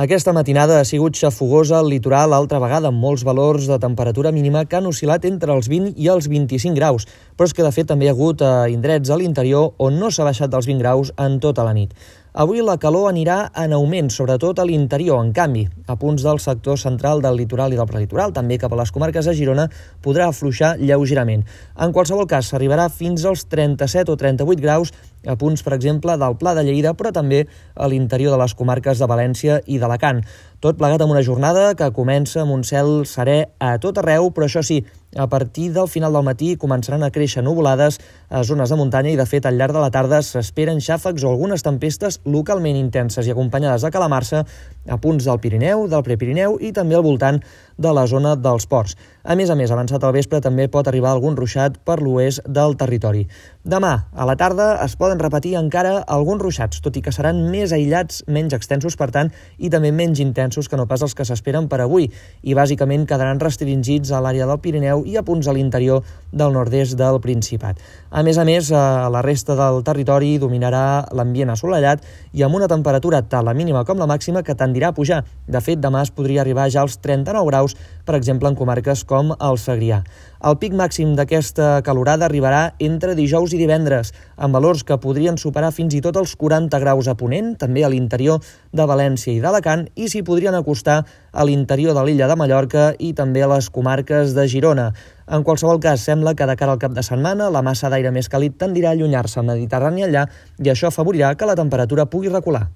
Aquesta matinada ha sigut xafogosa al litoral altra vegada amb molts valors de temperatura mínima que han oscil·lat entre els 20 i els 25 graus, però és que de fet també hi ha hagut eh, indrets a l'interior on no s'ha baixat dels 20 graus en tota la nit. Avui la calor anirà en augment, sobretot a l'interior. En canvi, a punts del sector central del litoral i del prelitoral, també cap a les comarques de Girona, podrà afluixar lleugerament. En qualsevol cas, s'arribarà fins als 37 o 38 graus a punts, per exemple, del Pla de Lleida, però també a l'interior de les comarques de València i d'Alacant. Tot plegat amb una jornada que comença amb un cel serè a tot arreu, però això sí, a partir del final del matí començaran a créixer nuvolades a zones de muntanya i, de fet, al llarg de la tarda s'esperen xàfecs o algunes tempestes localment intenses i acompanyades de calamarsa a punts del Pirineu, del Prepirineu i també al voltant de la zona dels ports. A més a més, avançat al vespre també pot arribar algun ruixat per l'oest del territori. Demà, a la tarda, es poden repetir encara alguns ruixats, tot i que seran més aïllats, menys extensos, per tant, i també menys intensos que no pas els que s'esperen per avui, i bàsicament quedaran restringits a l'àrea del Pirineu i a punts a l'interior del nord-est del Principat. A més a més, a la resta del territori dominarà l'ambient assolellat i amb una temperatura tant la mínima com la màxima que tendirà a pujar. De fet, demà es podria arribar ja als 39 graus, per exemple, en comarques com el Segrià. El pic màxim d'aquesta calorada arribarà entre dijous i divendres, amb valors que podrien superar fins i tot els 40 graus a Ponent, també a l'interior de València i d'Alacant, i s'hi podrien acostar a l'interior de l'illa de Mallorca i també a les comarques de Girona. En qualsevol cas, sembla que de cara al cap de setmana la massa d'aire més càlid tendirà a allunyar-se al Mediterrani allà i això afavorirà que la temperatura pugui recular.